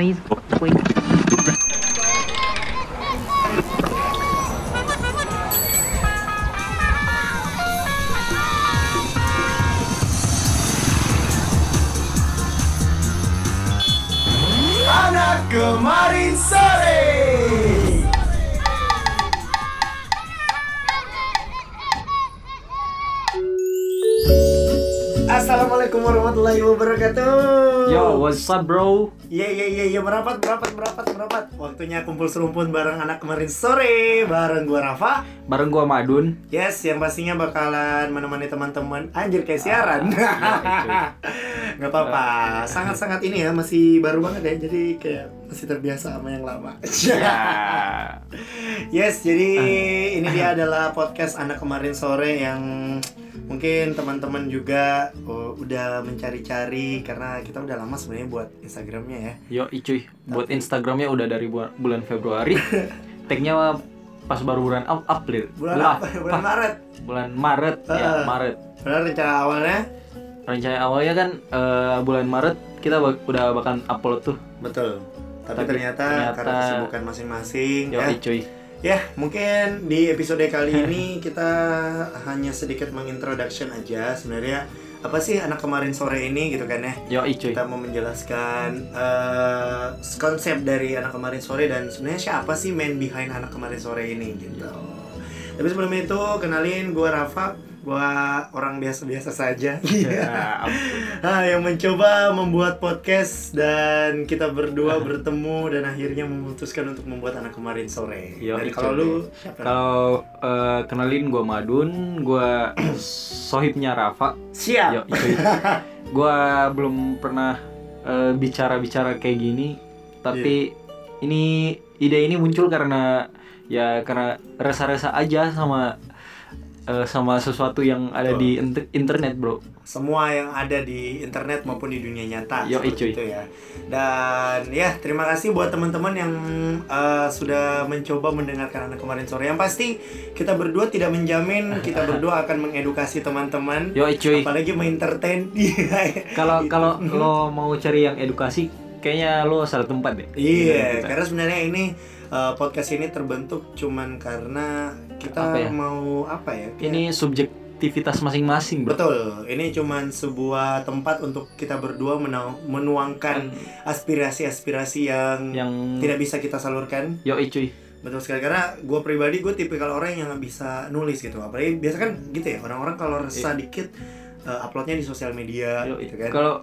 please. Anak kemarin sore. Assalamualaikum warahmatullahi wabarakatuh. Yo, what's up bro? Iya iya iya iya merapat merapat merapat merapat. Waktunya kumpul serumpun bareng anak kemarin sore bareng gua Rafa. Bareng gua Madun. Yes, yang pastinya bakalan menemani teman-teman anjir kayak siaran. Nggak apa-apa. Sangat-sangat ini ya masih baru banget ya. Jadi kayak masih terbiasa sama yang lama. Ya. Yes, jadi ini dia adalah podcast anak kemarin sore yang mungkin teman-teman juga oh, udah mencari-cari karena kita udah lama sebenarnya buat Instagramnya ya. Yo, cuy. Buat Instagramnya udah dari bu- bulan Februari. Tagnya pas baru bulan Ap- April. Bulan Lah, apa? Bulan Maret. Bulan Maret ya, Ah. Maret. Padahal rencana awalnya Rencana awalnya kan eh, bulan Maret kita bak- udah bakal upload tuh. betul. Tapi, Tapi ternyata, ternyata- karena kesibukan masing-masing ya. cuy. Ya, mungkin di episode kali ini kita hanya sedikit mengintroduction aja sebenarnya apa sih anak kemarin sore ini gitu kan ya. Yo, cuy. kita mau menjelaskan eh, konsep dari anak kemarin sore dan sebenarnya siapa sih man behind anak kemarin sore ini gitu. Tapi sebelum itu kenalin gue Rafa, gue orang biasa-biasa saja. Ya, ampun. Ah, yang mencoba membuat podcast dan kita berdua bertemu dan akhirnya memutuskan untuk membuat anak kemarin sore. Yo, Dari itu kalau lu? Kalau eh, kenalin gua Madun, gua sohibnya Rafa. Siap. Yo, cuy. Gua belum pernah eh, bicara-bicara kayak gini, tapi ini ide ini muncul karena ya karena resa-resa aja sama eh, sama sesuatu yang ada di inter- internet, Bro. semua yang ada di internet maupun di dunia nyata Yo, itu ya dan ya terima kasih buat teman-teman yang uh, sudah mencoba mendengarkan anak kemarin sore yang pasti kita berdua tidak menjamin kita berdua akan mengedukasi teman-teman Yo, cuy. apalagi mengentertain Kalau kalau lo mau cari yang edukasi, kayaknya lo salah tempat deh. iya karena sebenarnya ini uh, podcast ini terbentuk cuman karena kita Apa ya? mau apa ya kayak- Ini subjektivitas masing-masing, Bro. Betul, ini cuman sebuah tempat untuk kita berdua menuangkan aspirasi-aspirasi yang, yang tidak bisa kita salurkan. yo cuy. Betul sekali karena gue pribadi gue tipikal orang yang nggak bisa nulis gitu. Apalagi biasa kan gitu ya orang-orang kalau resah dikit uh, uploadnya di sosial media Yo, gitu kan. Kalau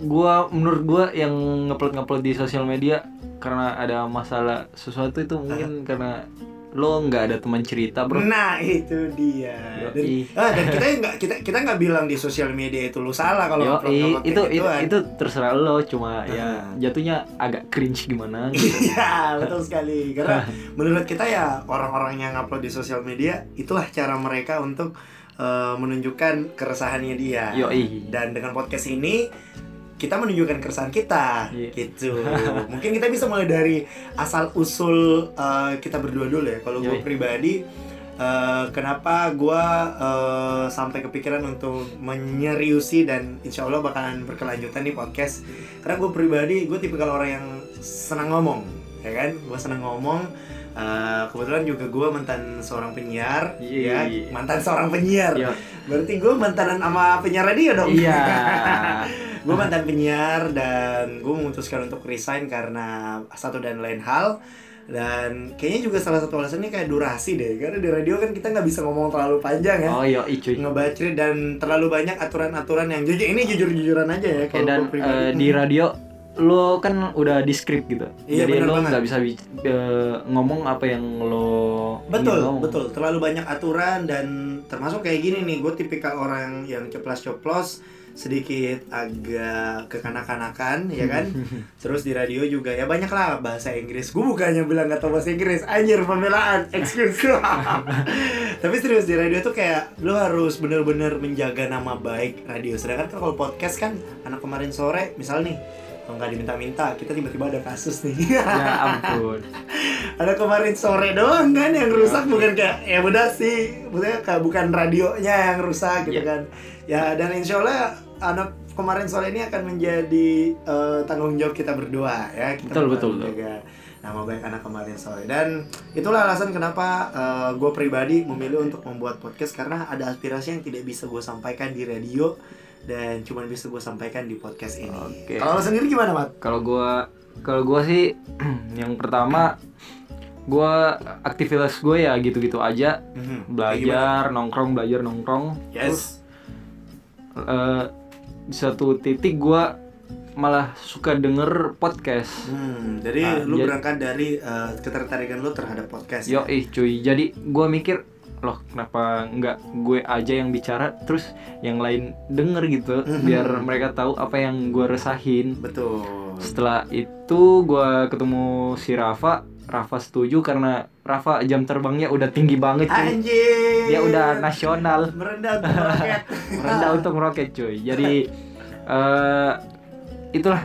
gua menurut gua yang ngupload-ngupload di sosial media karena ada masalah sesuatu itu mungkin karena lo nggak ada teman cerita, Bro. Nah itu dia. Dan, ah, dan kita nggak kita kita nggak bilang di sosial media itu lu salah kalau Yo, upload-upload kayak itu, itu gituan. itu terserah lo cuma ya Ah. jatuhnya agak cringe gimana gitu. Iya betul sekali karena menurut kita ya orang-orang yang upload di sosial media itulah cara mereka untuk eh, menunjukkan keresahannya dia. Yoi. dan dengan podcast ini kita menunjukkan keresahan kita. Iya. gitu. Mungkin kita bisa mulai dari asal usul eh, kita berdua dulu ya. Kalau gue pribadi eh, kenapa gue eh, sampai kepikiran untuk menyeriusi dan insya Allah bakalan berkelanjutan nih podcast. Karena gue pribadi gue tipikal orang yang senang ngomong ya kan? Gue senang ngomong Eh, kebetulan juga gue mantan seorang penyiar Iya. ya. Mantan seorang penyiar. Yo, berarti gue mantanan sama penyiar radio dong. Iya. gue mantan penyiar dan gue memutuskan untuk resign karena satu dan lain hal. Dan kayaknya juga salah satu alasannya kayak durasi deh karena di radio kan kita nggak bisa ngomong terlalu panjang ya. Oh, yo, cuy. ngebacrit dan terlalu banyak aturan-aturan yang jujur ini jujur-jujuran aja ya kalau dan eh, di radio lo kan udah di script gitu. Iya, Jadi lo nggak bisa bi- eh, ngomong apa yang lo betul ngomong. betul. Terlalu banyak aturan dan termasuk kayak gini nih gue tipikal orang yang ceplas-ceplos sedikit agak kekanak-kanakan ya kan? Terus di radio juga ya banyak lah bahasa Inggris. Gue bukannya bilang gak tau bahasa Inggris. Anjir pembelaan. Excuse tapi serius di radio tuh kayak lo harus bener-bener menjaga nama baik radio. Sedangkan kan kalau podcast kan anak kemarin sore misal nih nggak diminta-minta kita tiba-tiba ada kasus nih ya ampun. ada kemarin sore doang kan yang rusak bukan kayak ya udah sih maksudnya kayak bukan radionya yang rusak gitu Iya. kan ya dan insya Allah anak kemarin sore ini akan menjadi eh, tanggung jawab kita berdua ya. Kita Betul, betul, betul. nama baik anak kemarin sore dan itulah alasan kenapa gue pribadi memilih untuk membuat podcast karena ada aspirasi yang tidak bisa gue sampaikan di radio dan cuma bisa gue sampaikan di podcast ini. Oke. Kalau lo sendiri gimana, Mat? Kalau gua kalau gua sih yang pertama gua aktivitas gue ya gitu-gitu aja Mhm. Gimana? belajar nongkrong belajar nongkrong Yes. eh, di satu titik gua malah suka denger podcast Hmm, jadi Ah, lu jadi- berangkat dari eh, ketertarikan lu terhadap podcast. yo ya? ih cuy jadi gua mikir loh kenapa nggak gue aja yang bicara terus yang lain denger gitu Mhm. biar mereka tahu apa yang gua resahin Betul. Setelah itu gua ketemu si Rafa, Rafa setuju karena Rafa jam terbangnya udah tinggi banget cuy. Anjir. Dia udah nasional, merendah untuk roket. rendah untuk meroket cuy. Jadi eh itulah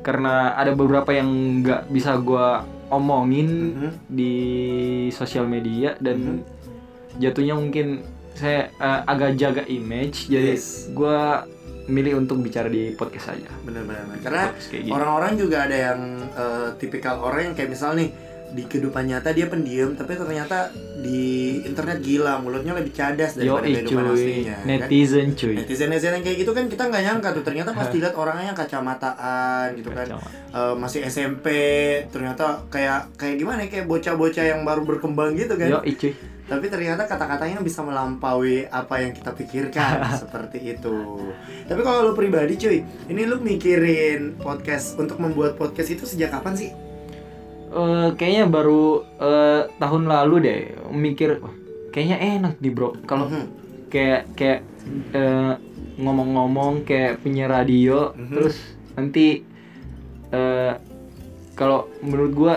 karena ada beberapa yang nggak bisa gua omongin Mhm. di sosial media dan Mhm. Jatuhnya mungkin saya eh, agak jaga image jadi Yes. gua milih untuk bicara di podcast aja. Bener-bener. Karena orang-orang juga ada yang eh, tipikal orang yang kayak misal nih di kehidupan nyata dia pendiam tapi ternyata di internet gila mulutnya lebih cadas Yo daripada kehidupan cuy, aslinya kan? netizen cuy. netizen netizen yang kayak gitu kan kita nggak nyangka tuh ternyata pas dilihat orangnya kacamataan gitu kan Kacau. Eh, masih SMP ternyata kayak kayak gimana ya, kayak bocah-bocah yang baru berkembang gitu kan Yo cuy. Tapi ternyata kata-katanya bisa melampaui apa yang kita pikirkan seperti itu. Tapi kalau lu pribadi cuy ini lu mikirin podcast untuk membuat podcast itu sejak kapan sih? Eh, kayaknya baru eh, tahun lalu deh mikir "Wah, kayaknya enak nih bro. Kalau Mhm. kayak kayak eh, ngomong-ngomong kayak punya radio Mhm. terus nanti eh, kalau menurut gua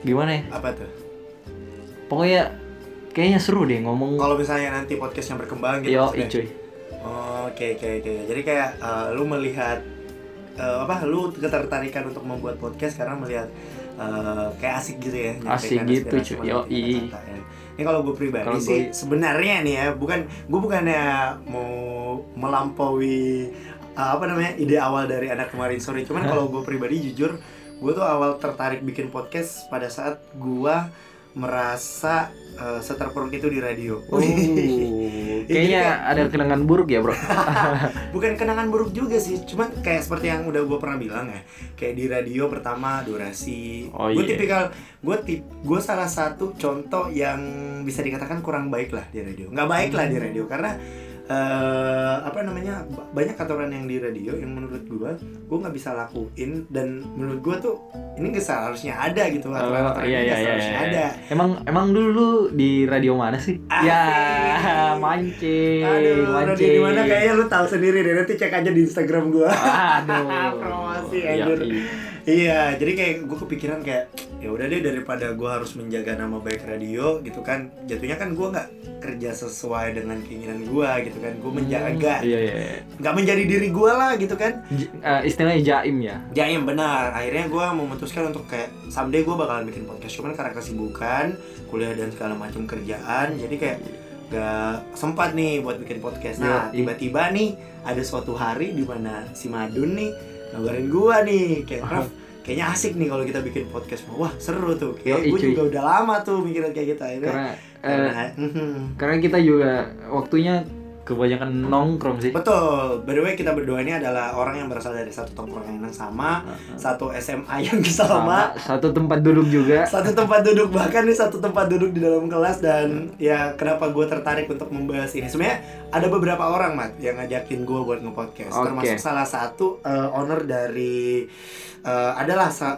gimana ya? Apa tuh? Pokoknya kayaknya seru deh ngomong. Kalau misalnya nanti podcastnya berkembang gitu yo cuy. Oke oke oke. Jadi kayak eh, lu melihat eh, apa lu ketertarikan untuk membuat podcast karena melihat eh, kayak asik gitu ya Asik gitu, cuy. kata-kata ya. ini kalau gue pribadi Kalau sih gue- sebenarnya nih ya bukan gue bukannya mau melampaui eh, apa namanya ide awal dari anak kemarin sore. Cuman kalau gue pribadi jujur gue tuh awal tertarik bikin podcast pada saat gue merasa eh, seterpuruk itu di radio. Oh, kayaknya ada kenangan buruk ya bro. Bukan kenangan buruk juga sih cuman kayak seperti yang udah gue pernah bilang ya kayak di radio pertama durasi. Oh, gue iya. tipikal gue tip gue salah satu contoh yang bisa dikatakan kurang baik lah di radio. Nggak baik lah di radio karena eh, apa namanya ba- banyak aturan yang di radio yang menurut gue gue nggak bisa lakuin dan menurut gue tuh ini nggak seharusnya ada gitu Oh, aturan-aturan iya ini iya nggak iya, seharusnya iya. ada Emang emang dulu di radio mana sih? Asik. Ya, mancing, Aduh, radio mancing. di mana kayaknya lu tahu sendiri deh. Nanti cek aja di Instagram gua. Aduh. Promosi, Iya, anjir. iya. Iya, jadi kayak gue kepikiran kayak ya udah deh daripada gue harus menjaga nama baik radio gitu kan, jatuhnya kan gue nggak kerja sesuai dengan keinginan gue gitu kan, gue menjaga, Iya iya. iya. nggak menjadi diri gue lah gitu kan. J- eh, istilahnya jaim ya. Jaim benar, akhirnya gue memutuskan untuk kayak someday gue bakalan bikin podcast, cuman karena kesibukan, kuliah dan segala macam kerjaan, jadi kayak gak sempat nih buat bikin podcast. Nah, Iya, iya. tiba-tiba nih ada suatu hari di mana si Madun nih ngabarin gua nih kayak Raf, kayaknya asik nih kalau kita bikin podcast. Wah, seru tuh. Kayak gue juga udah lama tuh mikirin kayak gitu akhirnya. Karena eh, karena, mhm. karena kita juga waktunya kebanyakan nongkrong sih. Betul. By the way, kita berdua ini adalah orang yang berasal dari satu tongkrongan yang sama, satu SMA yang sama, Sama, satu tempat duduk juga. satu tempat duduk bahkan nih satu tempat duduk di dalam kelas dan ya kenapa gue tertarik untuk membahas ini sebenarnya ada beberapa orang mat yang ngajakin gue buat ngepodcast Oke. termasuk salah satu eh, owner dari eh, adalah eh,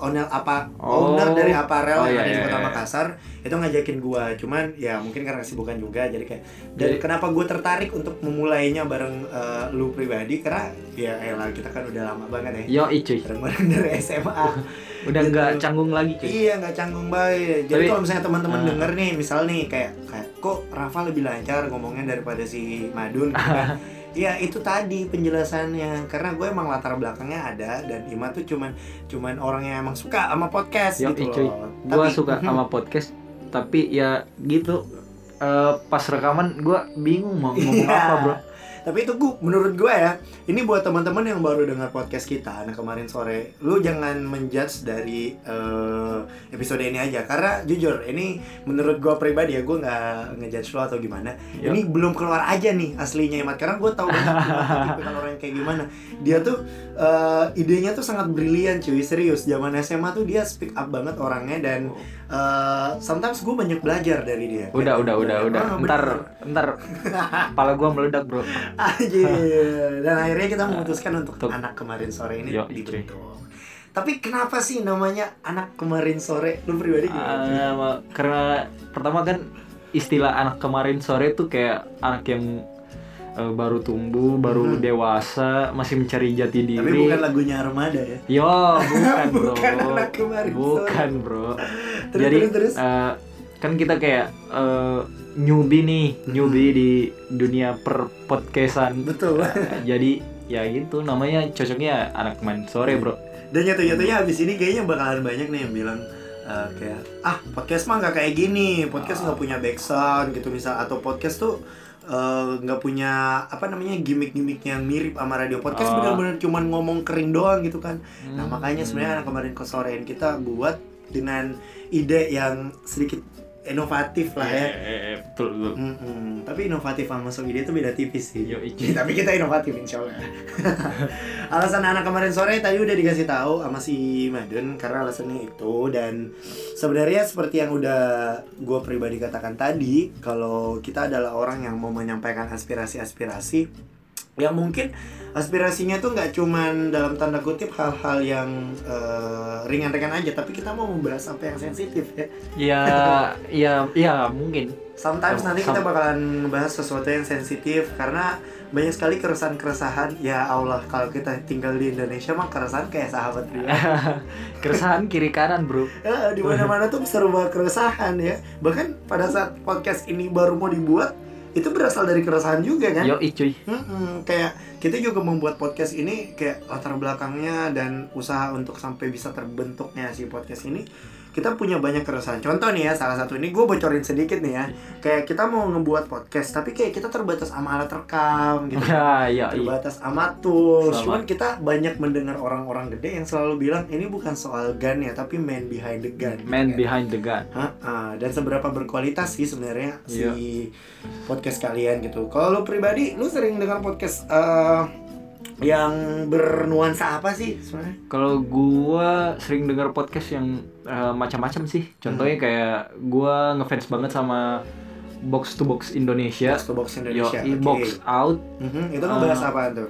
owner apa Oh. owner dari aparel Oh, yang iya, ada di iya, kota iya. Makassar itu ngajakin gue cuman ya mungkin karena kesibukan juga jadi kayak dan Jadi- kenapa gue tertarik untuk memulainya bareng eh, lu pribadi karena ya elah kita kan udah lama banget ya Yo cuy. bareng-bareng dari SMA Udah Gitu. nggak canggung lagi cuy. Iya nggak canggung baik. Jadi kalau misalnya teman-teman Ah. denger nih, misal nih kayak kayak kok Rafa lebih lancar ngomongnya daripada si Madun. gitu kan. Iya itu tadi penjelasannya karena gue emang latar belakangnya ada dan Ima tuh cuman cuman orang yang emang suka sama podcast Yo gitu cuy. loh. Tapi- suka sama podcast tapi ya gitu eh, pas rekaman gua bingung mau ngomong Iya. apa bro Tapi itu gua menurut gua ya, ini buat teman-teman yang baru dengar podcast kita nah kemarin sore, lu jangan menjudge dari eh, episode ini aja karena jujur ini menurut gua pribadi ya gua nggak ngejudge lo atau gimana. Yup. Ini belum keluar aja nih aslinya Imat karena gua tahu banget orang yang kayak gimana. Dia tuh eh, idenya tuh sangat brilian cuy, serius. Zaman SMA tuh dia speak up banget orangnya dan eh, sometimes gue banyak belajar dari dia. Udah, udah, udah, udah. Ah, Ntar, bener. ntar, kepala gua meledak bro. Aja. Dan akhirnya kita memutuskan untuk Untuk- anak kemarin sore ini Yo, dibentuk. Tapi kenapa sih namanya anak kemarin sore? Lu pribadi gimana? Ma- karena pertama kan istilah anak kemarin sore tuh kayak anak yang eh, baru tumbuh, baru Hmm. dewasa, masih mencari jati diri. Tapi bukan lagunya Armada ya. Yo, bukan bro. Bukan anak kemarin Bukan sore. bro. Terus, Jadi terus, terus. eh, kan kita kayak eh, newbie nih, newbie Hmm. di dunia per podcastan. Betul. Jadi ya gitu namanya cocoknya anak kemarin sore bro. Dan jatuh-jatuhnya abis ini kayaknya bakalan banyak nih yang bilang eh, kayak ah podcast mah nggak kayak gini, podcast nggak punya backsound gitu misal atau podcast tuh eh, nggak punya apa namanya gimmick-gimmick yang mirip sama radio podcast Oh. bener-bener cuman ngomong kering doang gitu kan. Nah Hmm. makanya sebenarnya anak kemarin kesorean kita buat dengan ide yang sedikit inovatif lah ya. Eh, eh, eh, betul betul. Mm-mm. Tapi inovatif sama sok ide itu beda tipis sih. Yo, tapi kita inovatif insya Allah. Alasan anak kemarin sore tadi udah dikasih tahu sama si Madun karena alasannya itu dan sebenarnya seperti yang udah gue pribadi katakan tadi kalau kita adalah orang yang mau menyampaikan aspirasi-aspirasi yang mungkin aspirasinya tuh nggak cuman dalam tanda kutip hal-hal yang eh, ringan-ringan aja tapi kita mau membahas apa yang sensitif ya Ya, ya, ya mungkin. Sometimes nanti kita bakalan membahas sesuatu yang sensitif karena banyak sekali keresahan-keresahan. Ya Allah, kalau kita tinggal di Indonesia mah keresahan kayak sahabat dia. Keresahan kiri kanan bro. Eh, di mana-mana tuh serba keresahan ya. Bahkan pada saat podcast ini baru mau dibuat, itu berasal dari keresahan juga kan? Yo cuy. Mm-mm, kayak kita juga membuat podcast ini kayak latar belakangnya dan usaha untuk sampai bisa terbentuknya si podcast ini kita punya banyak keresahan. Contoh nih ya, salah satu ini gue bocorin sedikit nih ya. Kayak kita mau ngebuat podcast, tapi kayak kita terbatas sama alat rekam gitu. Ya, ya, iya. terbatas sama tools. Cuman kita banyak mendengar orang-orang gede yang selalu bilang ini bukan soal gun ya, tapi man behind the gun. gitu Man kan. behind the gun. Ha-ha, dan seberapa berkualitas sih sebenarnya Iya. si podcast kalian gitu. Kalau lu pribadi, lu sering dengar podcast eh, yang bernuansa apa sih sebenarnya? Kalau gua sering dengar podcast yang eh, macam-macam sih. Contohnya Hmm. kayak gua ngefans banget sama Box to Box Indonesia. Box to Box Yo, Indonesia. i- oke. Box Out. Mhm, Itu ngebahas Ah. apaan tuh?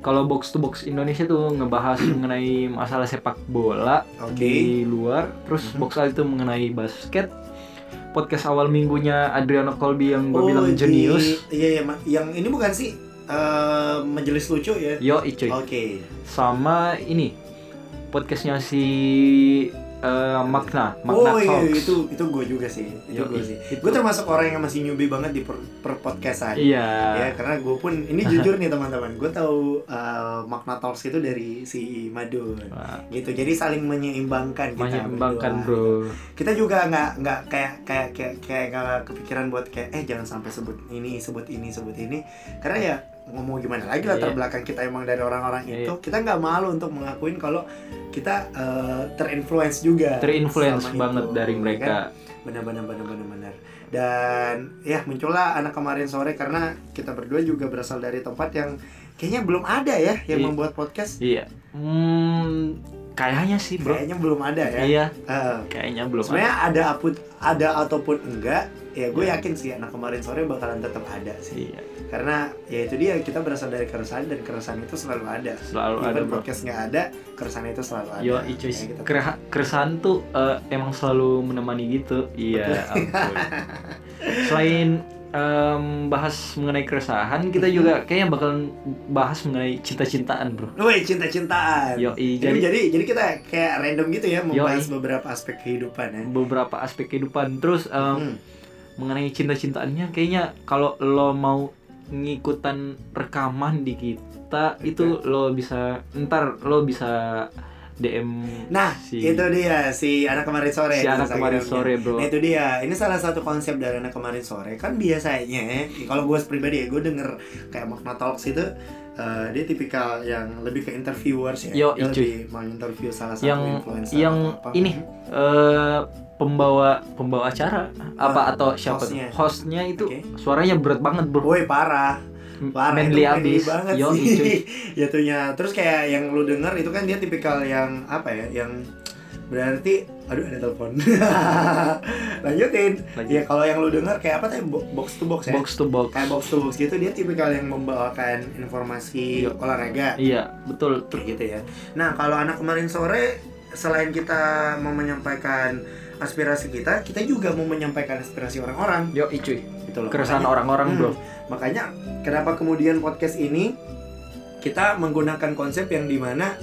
Kalau Box to Box Indonesia tuh ngebahas mengenai masalah sepak bola Oke. di luar. Terus Mhm. Box Out itu mengenai basket. Podcast awal minggunya Adriano Colby yang gua bilang di- jenius. Iya, iya, yang ini bukan sih eh, majelis lucu ya? Yo, cuy. Oke. sama ini podcastnya si eh, Magna Magna Oh iya, Talks itu itu gue juga sih. Itu gue sih. Gue termasuk orang yang masih newbie banget di per, per podcastan. iya Ya, karena gue pun ini jujur nih teman-teman, gue tahu uh, makna talks itu dari si Madun, Wah, gitu. Jadi saling menyeimbangkan kita. menyeimbangkan berdua. bro Kita juga nggak nggak kayak kayak kayak kayak nggak kepikiran buat kayak eh jangan sampai sebut ini sebut ini sebut ini, karena ya ngomong gimana lagi latar Iya. belakang kita emang dari orang-orang Iya. itu, kita nggak malu untuk mengakuin kalau kita uh, terinfluence juga. terinfluence banget itu, dari ya kan? mereka benar-benar benar-benar benar dan ya muncullah anak kemarin sore karena kita berdua juga berasal dari tempat yang kayaknya belum ada ya yang Iya. membuat podcast iya hmm, kayaknya sih bro kayaknya belum ada ya iya Eh, kayaknya belum ada. sebenarnya ada apun ada ataupun enggak ya gue Iya. yakin sih anak kemarin sore bakalan tetap ada sih iya karena ya itu dia kita berasal dari keresahan dan keresahan itu selalu ada selalu ada Even bro podcast nggak ada keresahan itu selalu ada Yo, cuy, Ya, keresahan tuh eh, emang selalu menemani gitu. Iya, ampun. Selain em, bahas mengenai keresahan, kita juga kayaknya bakalan bahas mengenai cinta-cintaan, bro. Woi cinta-cintaan Yo, jadi, jadi jadi jadi kita kayak random gitu ya membahas Yoi. beberapa aspek kehidupan ya beberapa aspek kehidupan. Terus em, Hmm. mengenai cinta-cintaannya, kayaknya kalau lo mau ngikutan rekaman di kita, itu lo bisa ntar lo bisa DM Nah, si itu dia si anak kemarin sore. si anak kemarin sore bro. Nah itu dia, ini salah satu konsep dari anak kemarin sore. Kan biasanya, ya, kalau gue pribadi ya, gue denger kayak Magna Talks itu eh, Dia tipikal yang lebih ke interviewers ya. Yo, Dia lebih mau interview salah satu yang influencer yang apa. ini eh pembawa pembawa acara. Apa Ah, atau siapa tuh? hostnya. hostnya itu Oke. suaranya berat banget bro. Woi parah. Parah manly abis. banget yo sih. cuy. Jatuhnya. Terus kayak yang lu denger itu kan dia tipikal yang apa ya Yang berarti Aduh ada telepon. Lanjutin. Lanjut. Ya kalau yang lu denger kayak apa tadi? Bo- box to box ya? Box to box. Kayak box to box gitu dia tipikal yang membawakan informasi Iya. olahraga. Iya betul. Kayak gitu ya. Nah kalau anak kemarin sore selain kita mau menyampaikan aspirasi kita kita juga mau menyampaikan aspirasi orang-orang. Yo cuy. Gitu loh. Keresahan orang-orang Hmm, bro makanya kenapa kemudian podcast ini kita menggunakan konsep yang di mana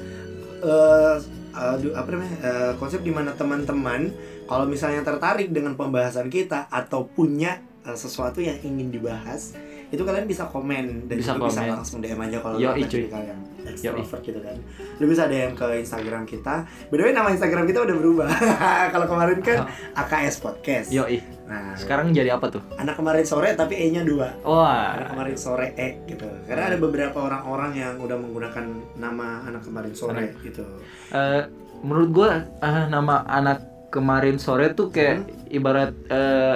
eh aduh, apa namanya eh, konsep di mana teman-teman kalau misalnya tertarik dengan pembahasan kita atau punya eh, sesuatu yang ingin dibahas itu kalian bisa komen dan Bisa juga bisa komen. langsung DM aja kalau Yo, kalian yang extrovert gitu kan. Lu bisa DM ke Instagram kita. By the way nama Instagram kita udah berubah. Kalau kemarin kan AKS Podcast. Yo ih nah. Sekarang jadi apa tuh? Anak kemarin sore tapi E nya dua. Wah. Anak kemarin sore E gitu. Karena ada beberapa orang-orang yang udah menggunakan nama anak kemarin sore gitu. Eh, menurut gua eh, nama anak kemarin sore tuh kayak Hmm? ibarat eh,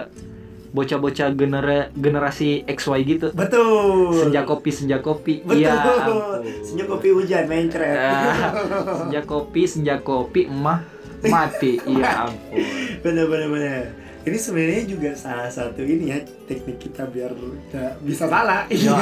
bocah-bocah genera generasi XY gitu. Betul. Senja kopi senja kopi. Betul. iya ampun. senja kopi hujan main keren Ah, senja kopi senja kopi emah mati. Iya ampun. Bener bener bener ini sebenarnya juga salah satu ini ya teknik kita biar nggak bisa salah. Yo.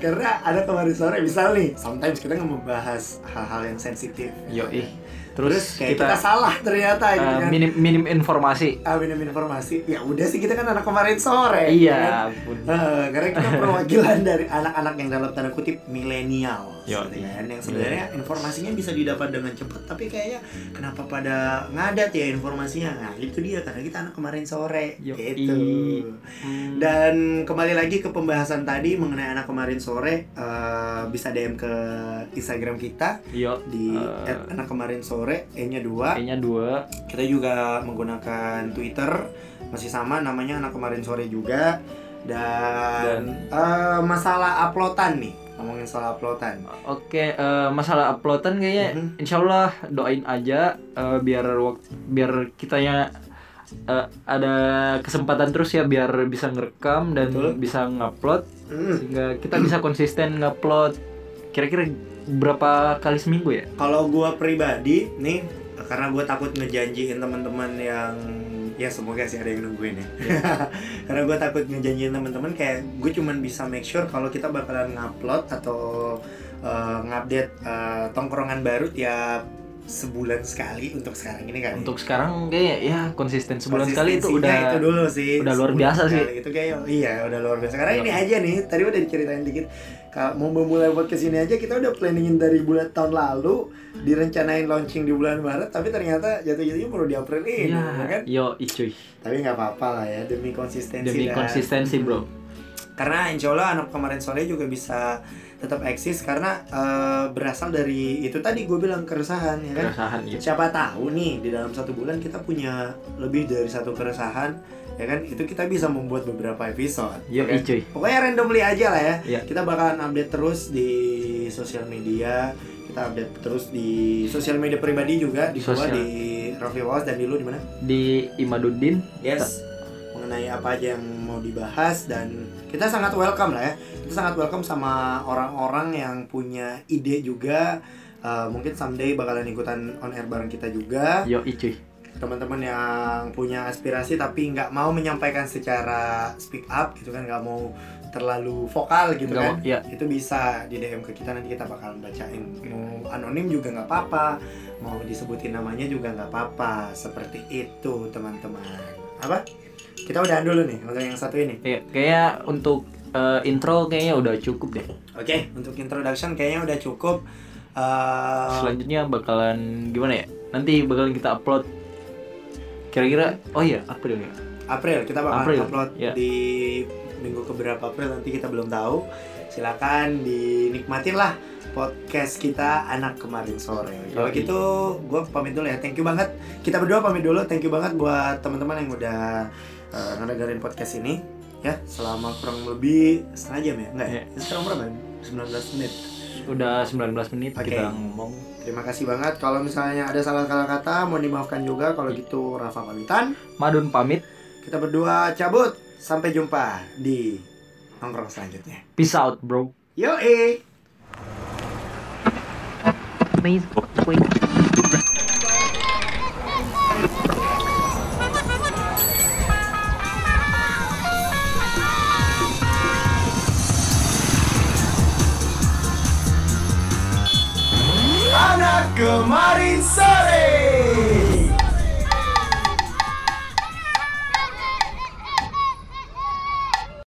karena ada kemarin sore misal nih sometimes kita nggak membahas hal-hal yang sensitif. Yo ih terus terus kayak kita, kita, salah ternyata gitu eh, kan. minim minim informasi. Ah, minum informasi. Ya udah sih kita kan anak kemarin sore kan? iya ampun Eh, karena kita perwakilan dari anak-anak yang dalam tanda kutip milenial Yo, gitu kan. Yang sebenarnya informasinya bisa didapat dengan cepat tapi kayaknya kenapa pada ngadat ya informasinya? Nah itu dia karena kita anak kemarin sore. Yo, gitu. Hmm. dan kembali lagi ke pembahasan tadi mengenai anak kemarin sore eh, bisa DM ke Instagram kita yo di at anak kemarin sore e-nya dua. Kayaknya dua. Kita juga menggunakan Twitter masih sama namanya anak kemarin sore juga. Dan, eh, masalah uploadan nih ngomongin soal uploadan Oke, eh, masalah uploadan kayaknya Mhm. insya Allah doain aja eh, biar wak- biar kitanya eh, ada kesempatan terus ya biar bisa ngerekam dan Betul. bisa ngupload Hmm, sehingga kita bisa konsisten ngupload kira-kira berapa kali seminggu ya? kalau gua pribadi nih karena gua takut ngejanjiin teman-teman yang ya semoga sih ada yang nungguin ya. Karena gue takut ngejanjiin teman-teman kayak gue cuman bisa make sure kalau kita bakalan ngupload atau eh, ngupdate eh, tongkrongan baru tiap sebulan sekali untuk sekarang ini kan Untuk sekarang kayak ya konsisten sebulan sekali itu udah itu dulu sih udah luar biasa sih. itu kayak iya udah luar biasa karena Iya. ini aja nih tadi udah diceritain dikit kalau mau memulai podcast ini aja kita udah planningin dari bulan tahun lalu direncanain launching di bulan Maret tapi ternyata jatuh-jatuhnya baru di April ini ya kan yo icuy tapi nggak apa-apa lah ya demi konsistensi demi dan- konsistensi bro. karena insya Allah anak kemarin sore juga bisa tetap eksis karena eh, berasal dari itu tadi gue bilang keresahan ya kan Keresahan gitu. siapa tahu nih di dalam satu bulan kita punya lebih dari satu keresahan ya kan itu kita bisa membuat beberapa episode Yo ya kan? icuy. pokoknya randomly aja lah ya Iya. kita bakalan update terus di sosial media kita update terus di sosial media pribadi juga di gua di Raffi dan di lu di mana Di Imaduddin yes mengenai apa aja yang mau dibahas dan kita sangat welcome lah ya. Kita sangat welcome sama orang-orang yang punya ide juga. Uh, mungkin someday bakalan ikutan on air bareng kita juga. Yo icuy. teman-teman yang punya aspirasi tapi nggak mau menyampaikan secara speak up gitu kan nggak mau terlalu vokal gitu Nggak kan mau- iya. itu bisa di DM ke kita nanti kita bakalan bacain. Mau anonim juga nggak apa-apa mau disebutin namanya juga nggak apa-apa. Seperti itu teman-teman. Apa kita udahan dulu nih untuk yang satu ini Iya, kayak untuk eh, intro kayaknya udah cukup deh. oke untuk introduction kayaknya udah cukup Eh, Selanjutnya bakalan gimana ya? Nanti bakalan kita upload. Kira-kira, oh iya, April ya. April kita bakal April, upload ya. di minggu keberapa April nanti kita belum tahu silakan dinikmatin lah podcast kita anak kemarin sore. Kalau Yoi. gitu gue pamit dulu ya. Thank you banget. Kita berdua pamit dulu. Thank you banget buat teman-teman yang udah uh, ngedengerin podcast ini ya selama kurang lebih setengah jam ya? Enggak ya? Sekarang berapa? 19 menit. Udah 19 menit Oke. kita ngomong. terima kasih banget. Kalau misalnya ada salah kata mohon dimaafkan juga. Kalau gitu Rafa pamitan. Madun pamit. kita berdua cabut. Sampai jumpa di nongkrong selanjutnya. Peace out, bro. yo eh kemarin sore